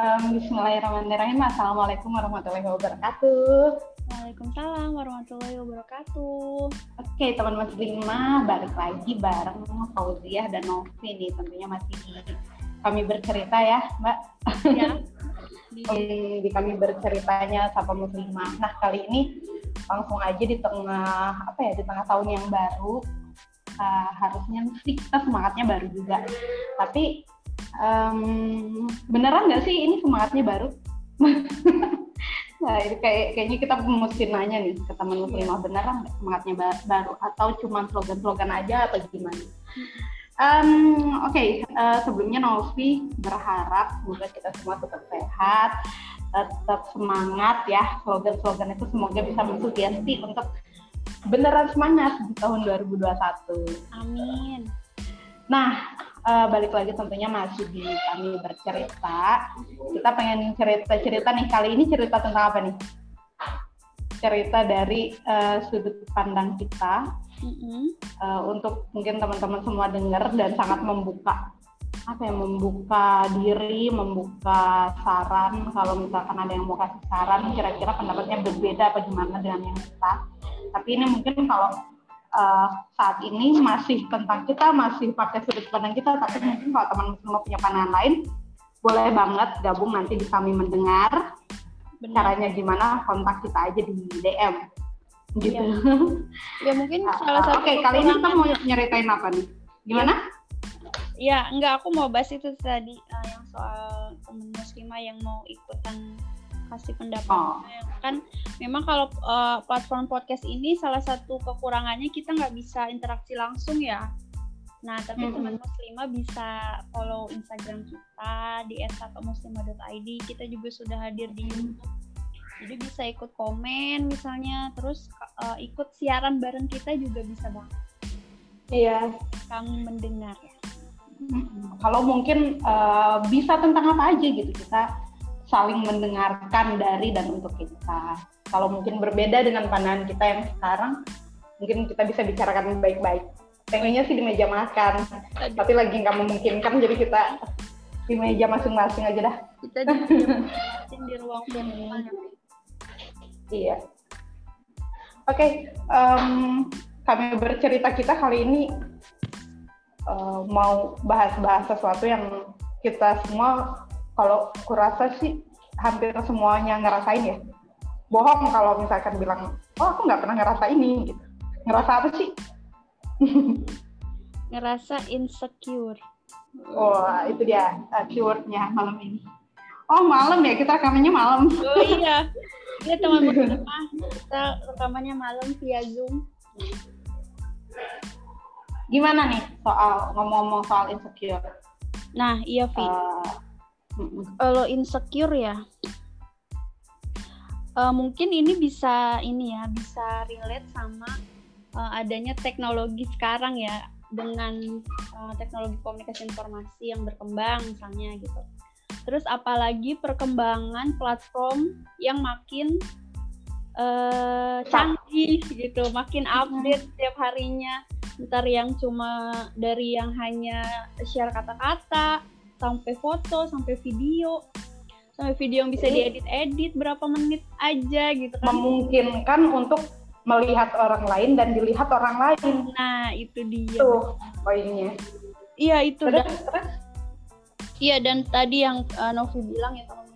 Um, Bismillahirrahmanirrahim. Assalamualaikum warahmatullahi wabarakatuh. Waalaikumsalam warahmatullahi wabarakatuh. Oke, teman muslimah, balik lagi bareng Fauziah dan Novi nih. Tentunya masih di kami bercerita ya, Mbak. Ya. Di, di kami berceritanya Sapa Muslimah. Nah, kali ini langsung aja di tengah apa ya, di tengah tahun yang baru. Uh, harusnya sih kita semangatnya baru juga. Tapi um, beneran nggak sih ini semangatnya baru? nah ini kayak kayaknya kita mesti nanya nih ke teman muslimah beneran nggak semangatnya baru atau cuma slogan-slogan aja atau gimana? Um, Oke, okay, uh, sebelumnya Novi berharap semoga kita semua tetap sehat, tetap semangat ya. Slogan-slogan itu semoga bisa mensugesti untuk beneran semangat di tahun 2021. Amin. Nah, uh, balik lagi tentunya masih di kami bercerita. Kita pengen cerita-cerita nih kali ini cerita tentang apa nih? Cerita dari uh, sudut pandang kita mm-hmm. uh, untuk mungkin teman-teman semua dengar dan sangat membuka apa ya membuka diri, membuka saran kalau misalkan ada yang mau kasih saran kira-kira pendapatnya berbeda apa gimana dengan yang kita. Tapi ini mungkin kalau uh, saat ini masih tentang kita masih pakai sudut pandang kita tapi mungkin kalau teman teman punya pandangan lain boleh banget gabung nanti di kami mendengar Benar. caranya gimana kontak kita aja di DM gitu. Ya, ya mungkin uh, salah satu oke okay, kali ini kita mau nyeritain apa nih? Gimana? Ya enggak aku mau bahas itu tadi uh, yang soal teman muslimah yang mau ikutan kasih pendapat. Oh. kan memang kalau uh, platform podcast ini salah satu kekurangannya kita nggak bisa interaksi langsung ya. Nah tapi mm -hmm. teman muslimah bisa follow instagram kita di @muslimah.id kita juga sudah hadir di youtube. Jadi bisa ikut komen misalnya. Terus uh, ikut siaran bareng kita juga bisa banget. Iya. Kami mendengar. Ya kalau mungkin uh, bisa tentang apa aja gitu kita saling mendengarkan dari dan untuk kita. Kalau mungkin berbeda dengan pandangan kita yang sekarang, mungkin kita bisa bicarakan baik-baik. Pengennya sih di meja makan, tapi lagi nggak memungkinkan, jadi kita di meja masing-masing aja dah. Kita di, di ruang virtual. Iya. Oke, okay, um, kami bercerita kita kali ini uh, mau bahas-bahas sesuatu yang kita semua kalau kurasa sih hampir semuanya ngerasain ya. Bohong kalau misalkan bilang oh aku nggak pernah ngerasa ini gitu. Ngerasa apa sih? Ngerasa insecure. Oh itu dia uh, keywordnya malam ini. Oh malam ya kita rekamannya malam. Oh iya. Iya teman-teman. Kita rekamannya malam via zoom. Gimana nih soal ngomong-ngomong soal insecure? Nah iya Vi. Uh, kalau insecure ya uh, mungkin ini bisa ini ya bisa relate sama uh, adanya teknologi sekarang ya dengan uh, teknologi komunikasi informasi yang berkembang misalnya gitu. Terus apalagi perkembangan platform yang makin uh, canggih gitu, makin update setiap harinya. Ntar yang cuma dari yang hanya share kata-kata, sampai foto sampai video. Sampai video yang bisa diedit-edit berapa menit aja gitu kan. memungkinkan untuk melihat orang lain dan dilihat orang lain. Nah itu dia. Tuh poinnya. Iya itu terus, dan, iya dan tadi yang uh, Novi bilang ya teman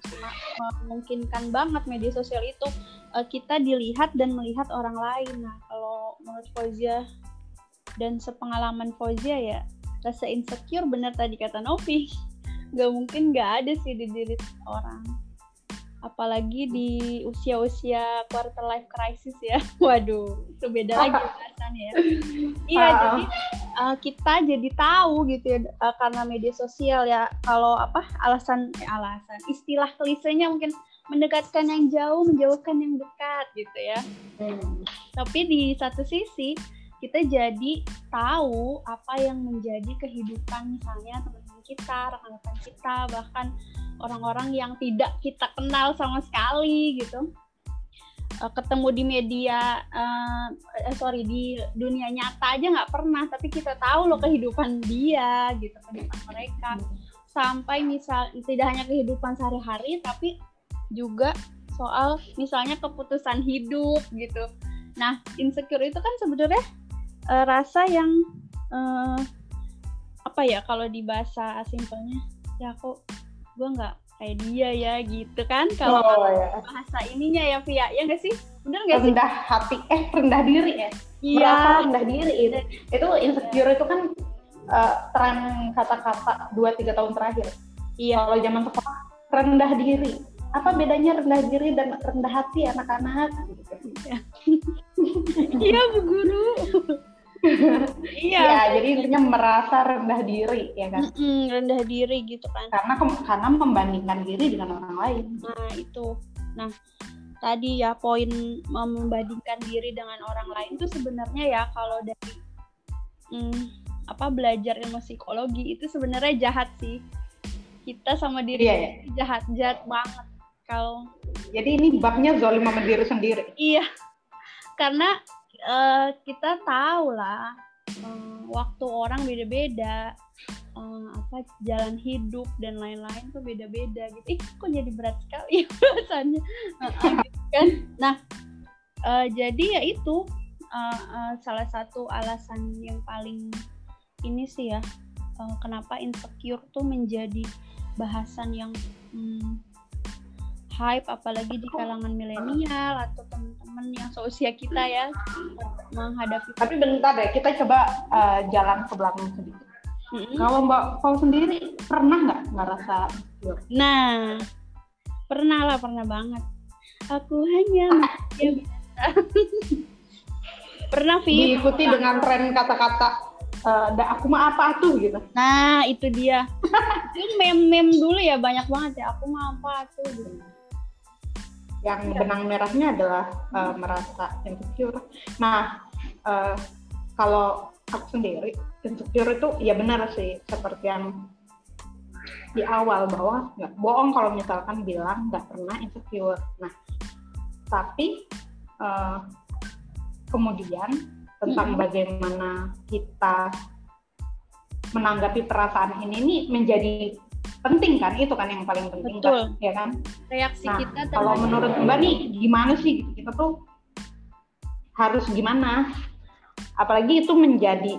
memungkinkan banget media sosial itu uh, kita dilihat dan melihat orang lain. Nah kalau menurut Fauzia dan sepengalaman Fauzia ya rasa insecure benar tadi kata Novi nggak mungkin nggak ada sih di diri orang apalagi di usia-usia quarter life crisis ya waduh itu beda lagi rasanya ya iya uh. jadi uh, kita jadi tahu gitu ya uh, karena media sosial ya kalau apa alasan eh, alasan istilah klisenya mungkin mendekatkan yang jauh menjauhkan yang dekat gitu ya hmm. tapi di satu sisi kita jadi tahu apa yang menjadi kehidupan misalnya teman kita, rekan-rekan kita, bahkan orang-orang yang tidak kita kenal sama sekali gitu. Uh, ketemu di media, uh, uh, sorry di dunia nyata aja nggak pernah, tapi kita tahu loh kehidupan dia gitu, kehidupan mereka. sampai misal tidak hanya kehidupan sehari-hari tapi juga soal misalnya keputusan hidup gitu. Nah, insecure itu kan sebenarnya uh, rasa yang uh, apa ya kalau di bahasa simpelnya ya kok gue nggak kayak dia ya gitu kan. Kalau oh, ya. bahasa ininya ya Via ya nggak sih? Bener nggak sih? Rendah hati eh rendah diri ya. Iya. merasa rendah diri itu. Itu insecure iya. itu kan uh, tren kata-kata dua tiga tahun terakhir. Iya. Kalau zaman sekolah rendah diri. Apa bedanya rendah diri dan rendah hati anak-anak? Iya bu guru iya. Ya, jadi intinya merasa rendah diri ya kan? Mm -mm, rendah diri gitu kan. Karena karena membandingkan diri dengan orang lain. Nah itu. Nah tadi ya poin membandingkan diri dengan orang lain tuh sebenarnya ya kalau dari hmm, apa belajar ilmu psikologi itu sebenarnya jahat sih. Kita sama diri iya, iya. jahat jahat banget. Kalau jadi ini babnya zolim sama diri sendiri. Iya. Karena uh, kita tahu lah uh, waktu orang beda-beda uh, apa jalan hidup dan lain-lain tuh beda-beda gitu. Ih kok jadi berat sekali rasanya gitu kan. Nah uh, jadi ya itu uh, uh, salah satu alasan yang paling ini sih ya uh, kenapa insecure tuh menjadi bahasan yang hmm, hype apalagi di kalangan milenial atau teman-teman yang seusia kita ya menghadapi tapi bentar deh kita coba uh, jalan ke belakang sedikit mm-hmm. kalau mbak Paul sendiri pernah nggak ngerasa nah pernah lah pernah banget aku hanya ya pernah Vi diikuti dengan tren kata-kata uh, aku mah apa tuh gitu. Nah, itu dia. itu mem-mem dulu ya banyak banget ya. Aku mah apa tuh gitu yang ya. benang merahnya adalah uh, merasa insecure. Nah, uh, kalau aku sendiri insecure itu ya benar sih seperti yang di awal bahwa nggak bohong kalau misalkan bilang nggak pernah insecure. Nah, tapi uh, kemudian tentang hmm. bagaimana kita menanggapi perasaan ini ini menjadi penting kan itu kan yang paling penting Betul. kan ya kan? Reaksi nah, kita kalau menurut mbak nih gimana sih gitu? Kita tuh harus gimana? Apalagi itu menjadi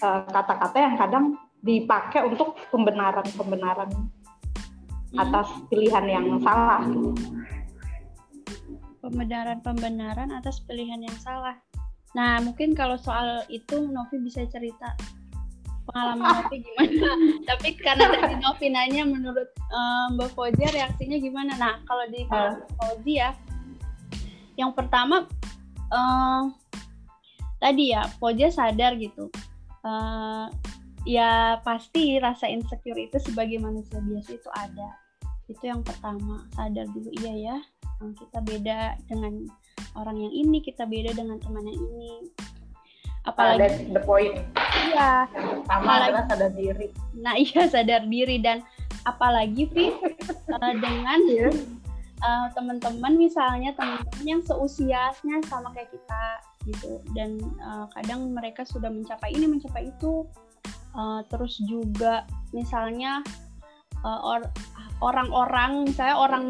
eh, kata-kata uh, yang kadang dipakai untuk pembenaran-pembenaran hmm. atas pilihan yang salah. Pembenaran-pembenaran atas pilihan yang salah. Nah mungkin kalau soal itu Novi bisa cerita pengalaman Novi gimana? Tapi karena tadi Novi nanya menurut um, Mbak Fauzi reaksinya gimana? Nah kalau di uh. Fauzi ya yang pertama uh, tadi ya Fauzi sadar gitu. Uh, ya pasti rasa insecure itu sebagai manusia biasa itu ada. Itu yang pertama sadar dulu iya ya kita beda dengan orang yang ini kita beda dengan teman yang ini apalagi ada the point iya yang pertama apalagi, adalah sadar diri nah iya sadar diri dan apalagi Vi uh, dengan yeah. Iya. uh, teman-teman misalnya teman-teman yang seusianya sama kayak kita gitu dan uh, kadang mereka sudah mencapai ini mencapai itu uh, terus juga misalnya uh, or orang-orang misalnya orang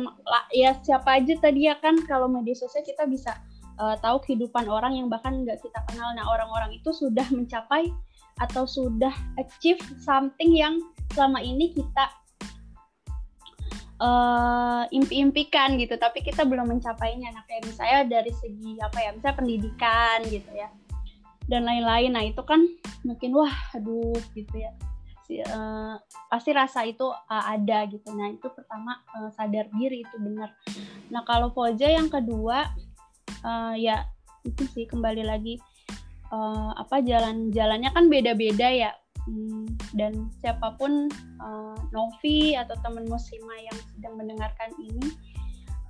ya siapa aja tadi ya kan kalau media sosial kita bisa uh, tahu kehidupan orang yang bahkan nggak kita kenal. Nah, orang-orang itu sudah mencapai atau sudah achieve something yang selama ini kita uh, impi-impikan gitu, tapi kita belum mencapainya. Nah, kayak misalnya dari segi apa ya, misalnya pendidikan gitu ya, dan lain-lain. Nah, itu kan mungkin wah, aduh gitu ya. uh, pasti rasa itu uh, ada gitu. Nah, itu pertama uh, sadar diri itu benar. Nah, kalau Foja yang kedua uh, ya itu sih kembali lagi uh, apa jalan-jalannya kan beda-beda ya. Hmm, dan siapa pun uh, Novi atau teman muslimah yang sedang mendengarkan ini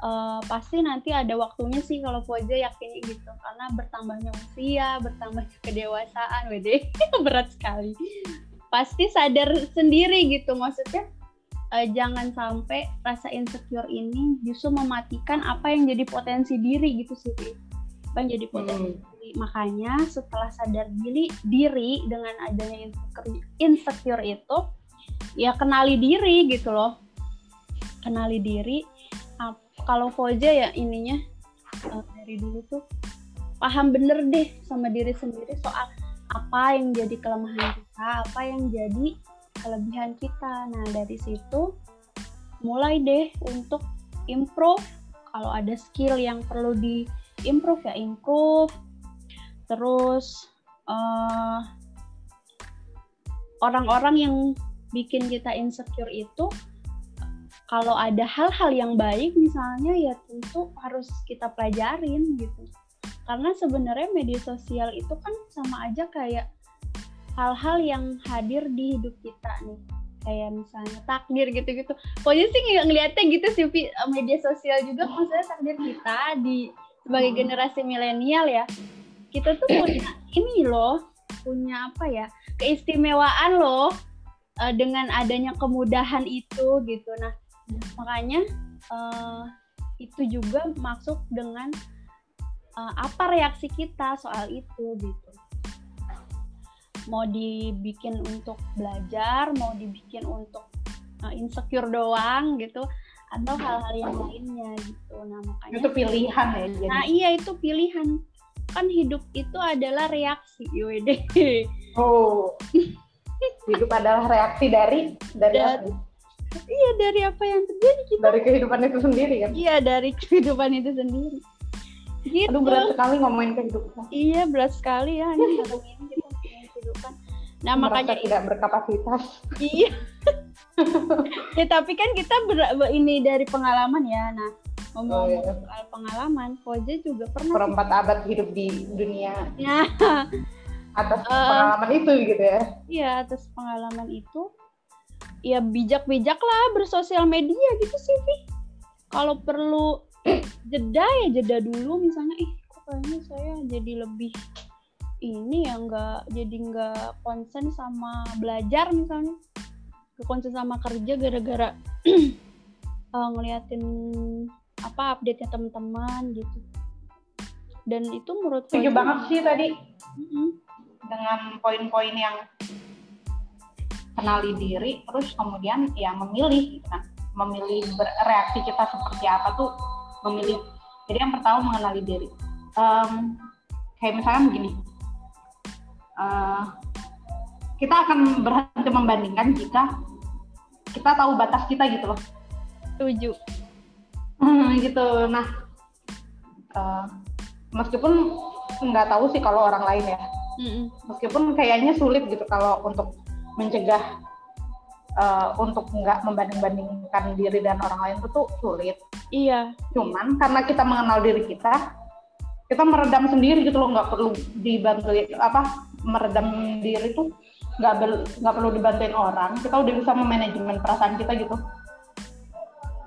uh, pasti nanti ada waktunya sih kalau Foja yakin gitu. Karena bertambahnya usia bertambahnya kedewasaan. Wede berat sekali. Pasti sadar sendiri gitu maksudnya uh, jangan sampai rasa insecure ini justru mematikan apa yang jadi potensi diri gitu sih apa yang jadi potensi hmm. diri. Makanya setelah sadar diri diri dengan adanya insecure, insecure itu ya kenali diri gitu loh. Kenali diri. Kalau Foja ya ininya uh, dari dulu tuh paham bener deh sama diri sendiri soal apa yang jadi kelemahan kita apa yang jadi kelebihan kita. Nah dari situ mulai deh untuk improve. Kalau ada skill yang perlu di improve ya improve. Terus uh, orang-orang yang bikin kita insecure itu kalau ada hal-hal yang baik misalnya ya tentu harus kita pelajarin gitu. Karena sebenarnya media sosial itu kan sama aja kayak hal-hal yang hadir di hidup kita nih. Kayak misalnya takdir gitu-gitu. Pokoknya sih ng ngeliatnya gitu sih media sosial juga maksudnya takdir kita di sebagai generasi milenial ya. Kita tuh punya ini loh punya apa ya keistimewaan loh uh, dengan adanya kemudahan itu gitu. Nah makanya uh, itu juga masuk dengan uh, apa reaksi kita soal itu gitu mau dibikin untuk belajar mau dibikin untuk uh, insecure doang gitu atau hal-hal yang lainnya gitu nah makanya itu pilihan ya jadi. nah iya itu pilihan kan hidup itu adalah reaksi YWD oh hidup adalah reaksi dari dari, dari Iya dari apa yang terjadi kita. Dari kehidupan itu sendiri kan? Iya dari kehidupan itu sendiri. Gitu. Aduh berat sekali ngomongin kehidupan. Iya berat sekali ya ini ngomongin kehidupan. Nah Merasa makanya tidak berkapasitas. Iya. ya tapi kan kita ber, ini dari pengalaman ya. Nah ngomong oh, iya. soal pengalaman, Koja juga pernah. Perempat abad hidup di dunia. Nah. atas uh, pengalaman itu gitu ya? Iya atas pengalaman itu ya bijak-bijak lah bersosial media gitu sih Vi. Kalau perlu jeda ya jeda dulu misalnya ih kok kayaknya saya jadi lebih ini ya nggak jadi nggak konsen sama belajar misalnya. Ke konsen sama kerja gara-gara uh, ngeliatin apa update nya teman-teman gitu. Dan itu menurut setuju banget sih tadi. Mm -hmm. dengan poin-poin yang kenali diri terus kemudian ya memilih gitu kan memilih reaksi kita seperti apa tuh memilih. Jadi yang pertama mengenali diri. Um, kayak misalnya begini uh, kita akan berhenti membandingkan jika kita tahu batas kita gitu loh setuju hmm, gitu nah uh, meskipun nggak tahu sih kalau orang lain ya mm -mm. meskipun kayaknya sulit gitu kalau untuk mencegah uh, untuk nggak membanding-bandingkan diri dan orang lain itu tuh sulit. Iya. Cuman karena kita mengenal diri kita, kita meredam sendiri gitu loh, nggak perlu dibantu apa meredam diri tuh nggak nggak perlu dibantuin orang. Kita udah bisa memanajemen perasaan kita gitu.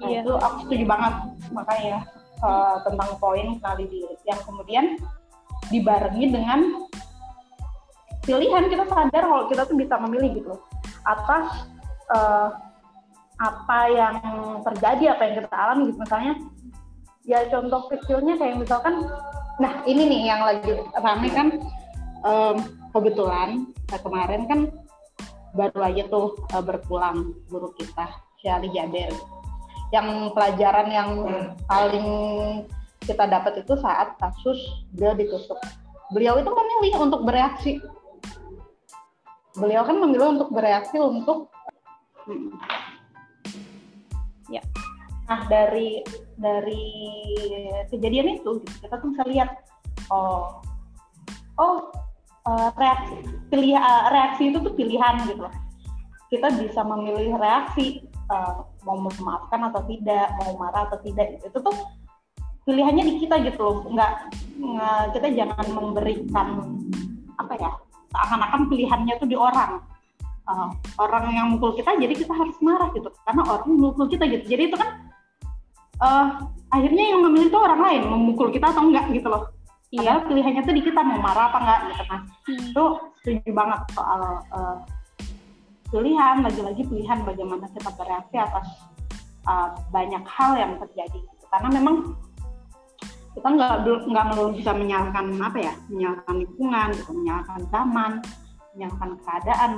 Nah, iya. Itu aku setuju banget makanya uh, tentang poin kenali diri yang kemudian dibarengi dengan pilihan kita sadar kalau kita tuh bisa memilih gitu atas uh, apa yang terjadi apa yang kita alami gitu misalnya ya contoh kecilnya kayak misalkan nah ini nih yang lagi rame kan um, kebetulan kemarin kan baru aja tuh uh, berpulang guru kita Syari Jaber. Yang pelajaran yang paling kita dapat itu saat kasus dia ditusuk. Beliau itu memilih untuk bereaksi. Beliau kan memilih untuk bereaksi untuk ya. Nah dari dari kejadian itu kita tuh bisa lihat oh oh uh, reaksi pilih uh, reaksi itu tuh pilihan gitu. Loh kita bisa memilih reaksi uh, mau memaafkan atau tidak mau marah atau tidak itu tuh pilihannya di kita gitu loh. Nggak kita jangan memberikan apa ya seakan-akan pilihannya tuh di orang. Uh, orang yang mukul kita jadi kita harus marah gitu karena orang mukul kita gitu. Jadi itu kan uh, akhirnya yang memilih itu orang lain memukul kita atau enggak gitu loh iya. Pilihannya tuh di kita mau marah apa enggak gitu kan. Hmm. itu setuju banget soal uh, pilihan lagi-lagi pilihan bagaimana kita bereaksi atas uh, banyak hal yang terjadi gitu. karena memang kita nggak nggak melulu bisa menyalahkan apa ya menyalahkan lingkungan gitu. Menyalahkan zaman menyalahkan keadaan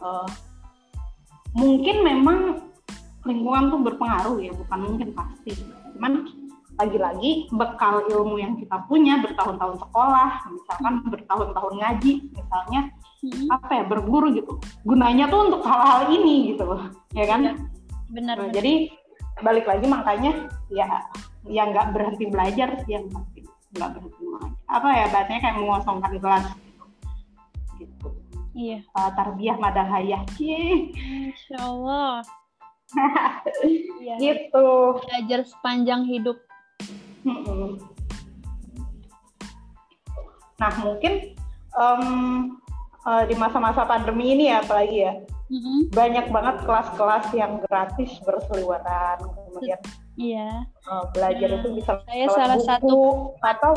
uh, mungkin memang lingkungan tuh berpengaruh ya bukan mungkin pasti. Cuman lagi-lagi bekal ilmu yang kita punya bertahun-tahun sekolah misalkan bertahun-tahun ngaji misalnya hmm. apa ya berguru gitu. Gunanya tuh untuk hal-hal ini gitu loh ya kan? Iya, benar, nah, jadi balik lagi makanya ya yang nggak berhenti belajar sih yang pasti. Nggak berhenti belajar. Apa ya bahasanya kayak mengosongkan kelas gitu. Iya. Uh, tarbiyah madahayah sih Insya Allah. Ya. gitu. Belajar sepanjang hidup Nah mungkin um, uh, di masa-masa pandemi ini ya apalagi ya mm-hmm. banyak banget kelas-kelas yang gratis berseliweran kemudian iya uh, belajar nah, itu bisa saya salah buku, satu atau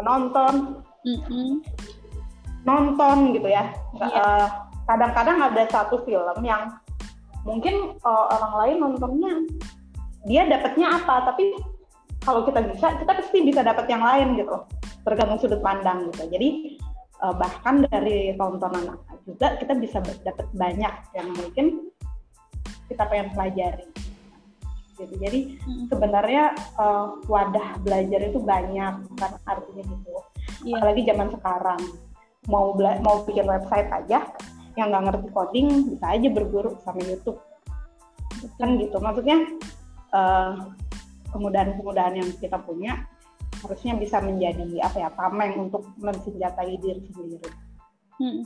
nonton mm-hmm. nonton gitu ya iya. uh, kadang-kadang ada satu film yang mungkin uh, orang lain nontonnya dia dapatnya apa tapi kalau kita bisa kita pasti bisa dapat yang lain gitu. Tergantung sudut pandang gitu. Jadi uh, bahkan dari tontonan juga kita bisa dapat banyak yang mungkin kita pengen pelajari. Gitu. Jadi hmm. sebenarnya uh, wadah belajar itu banyak kan artinya gitu. Yeah. apalagi zaman sekarang. Mau mau bikin website aja yang nggak ngerti coding bisa aja berguru sama YouTube. Kan gitu. Maksudnya uh, kemudahan-kemudahan yang kita punya harusnya bisa menjadi apa ya tameng untuk mensenjatai diri sendiri. Hmm.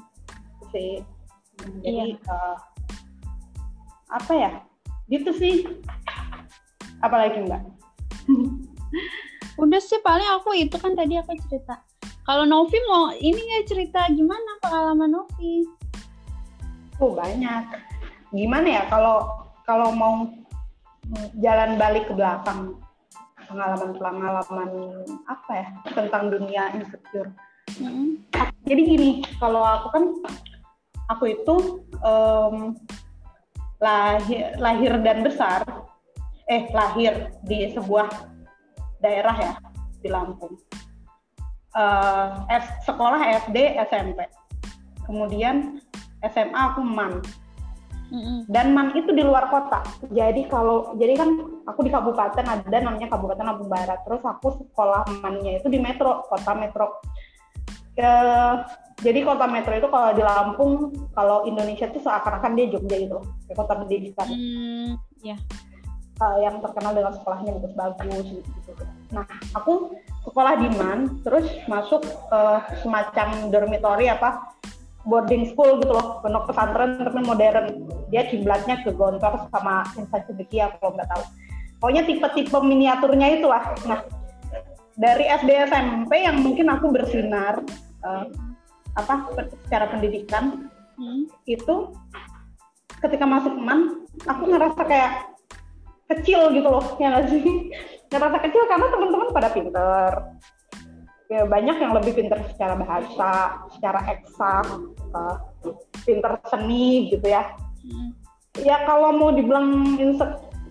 Sih. Jadi iya. uh, apa ya? Gitu sih. Apalagi enggak? Udah sih paling aku itu kan tadi aku cerita. Kalau Novi mau ini nggak cerita gimana pengalaman Novi? Oh banyak. Gimana ya kalau kalau mau jalan balik ke belakang pengalaman-pengalaman apa ya tentang dunia insecure. Mm-hmm. Jadi gini, kalau aku kan aku itu um, lahir lahir dan besar, eh lahir di sebuah daerah ya di Lampung. Uh, sekolah SD SMP, kemudian SMA aku MAN dan MAN itu di luar kota. Jadi kalau jadi kan aku di kabupaten ada namanya Kabupaten Lampung Barat. Terus aku sekolah MAN-nya itu di metro, kota metro. Ke, jadi kota metro itu kalau di Lampung, kalau Indonesia itu seakan-akan dia Jogja gitu, kayak kota pendidikan. Mm, yeah. uh, yang terkenal dengan sekolahnya bagus-bagus gitu, gitu. Nah, aku sekolah di MAN, terus masuk uh, semacam dormitory apa boarding school gitu loh, pondok pesantren tapi modern. Dia kiblatnya ke Gontor sama Insan Cedekia kalau nggak tahu. Pokoknya tipe-tipe miniaturnya itulah. Nah, dari SD SMP yang mungkin aku bersinar uh, apa secara pendidikan hmm. itu ketika masuk teman aku ngerasa kayak kecil gitu loh ya nggak sih ngerasa kecil karena teman-teman pada pinter ya banyak yang lebih pinter secara bahasa, secara eksak, uh, pinter seni gitu ya. Hmm. Ya kalau mau dibilang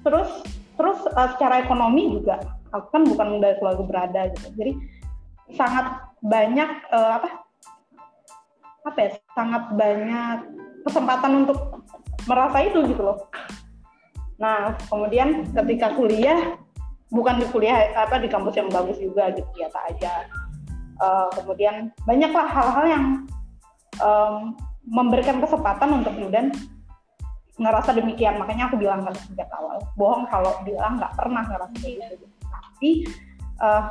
terus terus uh, secara ekonomi juga, aku kan bukan dari keluarga berada gitu. Jadi sangat banyak uh, apa apa ya sangat banyak kesempatan untuk merasa itu gitu loh. Nah kemudian ketika kuliah bukan di kuliah apa di kampus yang bagus juga gitu biasa aja uh, kemudian banyaklah hal-hal yang um, memberikan kesempatan untuk kemudian ngerasa demikian. Makanya aku bilang kan sejak awal bohong kalau bilang nggak pernah ngerasa gitu. Tapi uh,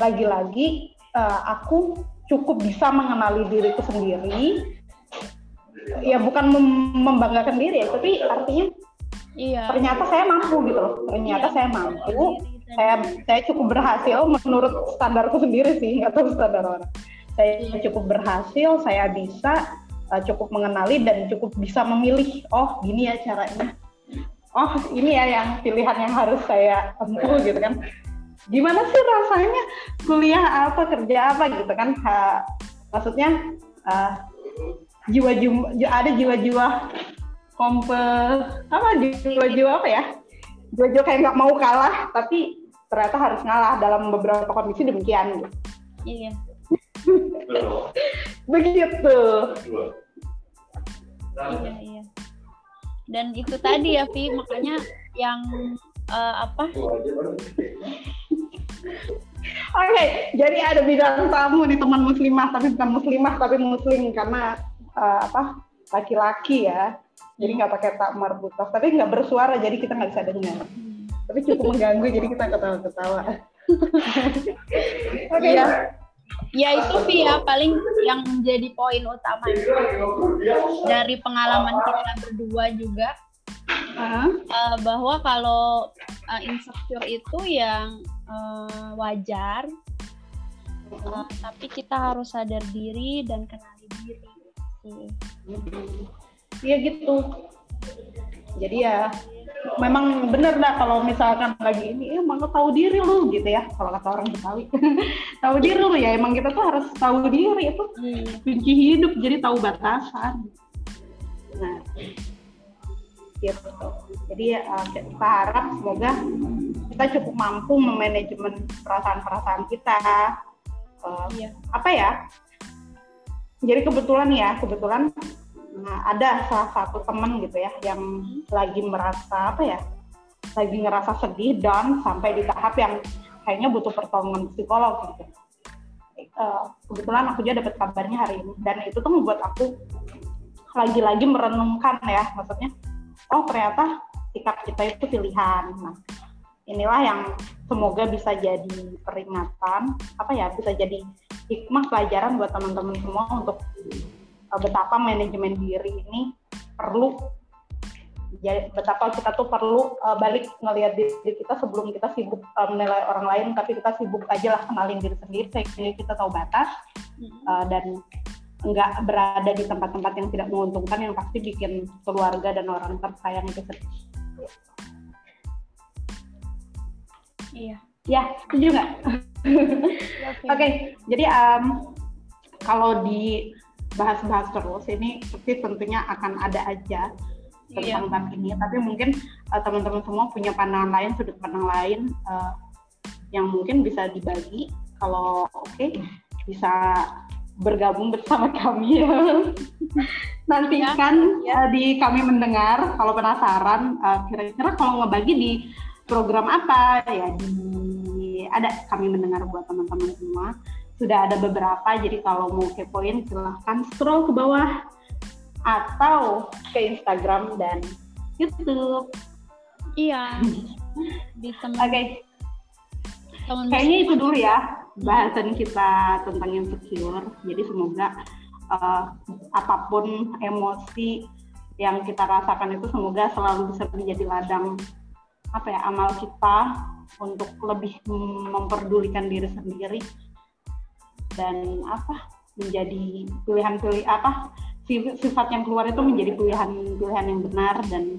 lagi-lagi uh, aku cukup bisa mengenali diriku sendiri. Ya bukan mem membanggakan diri ya tapi artinya iya. ternyata saya mampu gitu loh. Ternyata iya. saya mampu saya saya cukup berhasil menurut standarku sendiri sih nggak tahu standar orang. Saya cukup berhasil saya bisa uh, cukup mengenali dan cukup bisa memilih oh gini ya caranya. Oh ini ya yang pilihan yang harus saya tempuh gitu kan. Gimana sih rasanya kuliah apa kerja apa gitu kan? Ha, maksudnya uh, jiwa-jiwa ada jiwa-jiwa kompe apa jiwa-jiwa apa ya Jojo kayak nggak mau kalah tapi ternyata harus ngalah dalam beberapa kondisi demikian gitu. Iya. Begitu. Iya, iya. dan itu tadi ya Vi makanya yang uh, apa Oke, okay, jadi ada bidang tamu nih teman muslimah, tapi bukan muslimah tapi muslim karena uh, apa laki-laki ya. Jadi nggak pakai tak marbutoh, tapi nggak bersuara, jadi kita nggak bisa dengar. Tapi cukup mengganggu, jadi kita ketawa-ketawa. Oke. Okay. Ya. ya itu sih ya paling yang menjadi poin utama dari pengalaman kita berdua juga uh-huh. uh, bahwa kalau uh, insecure itu yang uh, wajar uh, tapi kita harus sadar diri dan kenali diri iya gitu. Jadi ya memang bener dah kalau misalkan lagi ini ya emang tahu diri lu gitu ya. Kalau kata orang Betawi tahu diri lu. Ya emang kita tuh harus tahu diri itu hmm. kunci hidup jadi tahu batasan. Nah gitu. Jadi uh, kita harap semoga kita cukup mampu memanajemen perasaan-perasaan kita. Uh, iya. apa ya jadi kebetulan ya kebetulan nah, ada salah satu teman gitu ya yang lagi merasa apa ya lagi ngerasa sedih dan sampai di tahap yang kayaknya butuh pertolongan psikolog gitu. Uh, kebetulan aku juga dapat kabarnya hari ini dan itu tuh membuat aku lagi-lagi merenungkan ya maksudnya oh ternyata sikap kita itu pilihan. Nah inilah yang semoga bisa jadi peringatan apa ya bisa jadi hikmah pelajaran buat teman-teman semua untuk uh, betapa manajemen diri ini perlu ya, betapa kita tuh perlu uh, balik ngelihat diri kita sebelum kita sibuk uh, menilai orang lain tapi kita sibuk aja lah kenalin diri sendiri sehingga kita tahu batas uh, dan nggak berada di tempat-tempat yang tidak menguntungkan yang pasti bikin keluarga dan orang tersayang itu sedih. Iya. Ya, setuju nggak? Oke, okay. jadi um, kalau dibahas-bahas terus ini pasti tentunya akan ada aja tentang iya. ini, tapi mungkin uh, teman-teman semua punya pandangan lain, sudut pandang lain uh, yang mungkin bisa dibagi. Kalau oke, okay, bisa bergabung bersama kami ya. Nantikan ya. Uh, di kami mendengar kalau penasaran kira-kira uh, kalau ngebagi di program apa ya di ada kami mendengar buat teman-teman semua. Sudah ada beberapa jadi kalau mau kepoin silahkan scroll ke bawah. Atau ke Instagram dan YouTube. Iya. Di oke. okay. kayaknya itu dulu ya bahasan kita tentang yang secure jadi semoga uh, apa pun emosi yang kita rasakan itu semoga selalu bisa menjadi ladang apa ya amal kita untuk lebih memperdulikan diri sendiri dan apa menjadi pilihan pilih apa sifat yang keluar itu menjadi pilihan-pilihan yang benar dan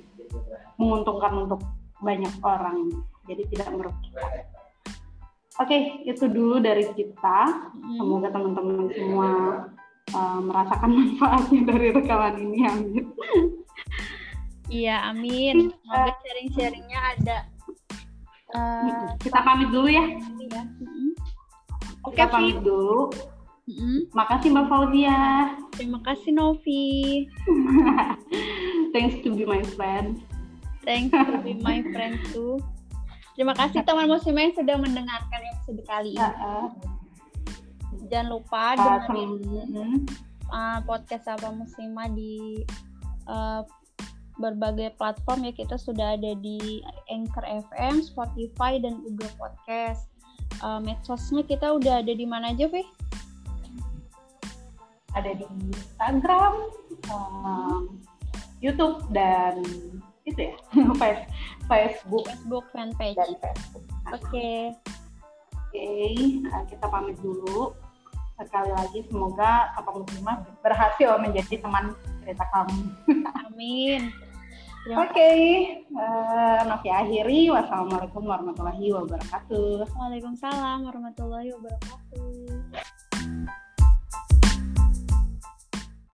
menguntungkan untuk banyak orang jadi tidak merugikan. Oke, okay, itu dulu dari kita. Hmm. Semoga teman-teman semua uh, merasakan manfaatnya dari rekaman ini. Amin. Iya, amin. Semoga sharing-sharingnya ada. Uh, kita pamit dulu ya. ya. Oke, kita pamit dulu. Mm-hmm. Makasih Mbak Fauzia. Terima kasih Novi. Thanks to be my friend. Thanks to be my friend too. Terima kasih teman musim yang sudah mendengarkan episode kali ini. Uh, uh. Jangan lupa dengerin uh, podcast apa musimah di uh, berbagai platform ya kita sudah ada di Anchor FM, Spotify dan Google Podcast. Uh, medsosnya kita udah ada di mana aja, Vih? Ada di Instagram, um, YouTube dan itu ya Facebook, Facebook fanpage. Dan Facebook. Oke. Okay. Oke, okay, uh, kita pamit dulu. Sekali lagi semoga Kapal Muslimah berhasil menjadi teman cerita kamu. Amin. Oke, okay. uh, eh, Novi akhiri. Wassalamualaikum warahmatullahi wabarakatuh. Waalaikumsalam warahmatullahi wabarakatuh.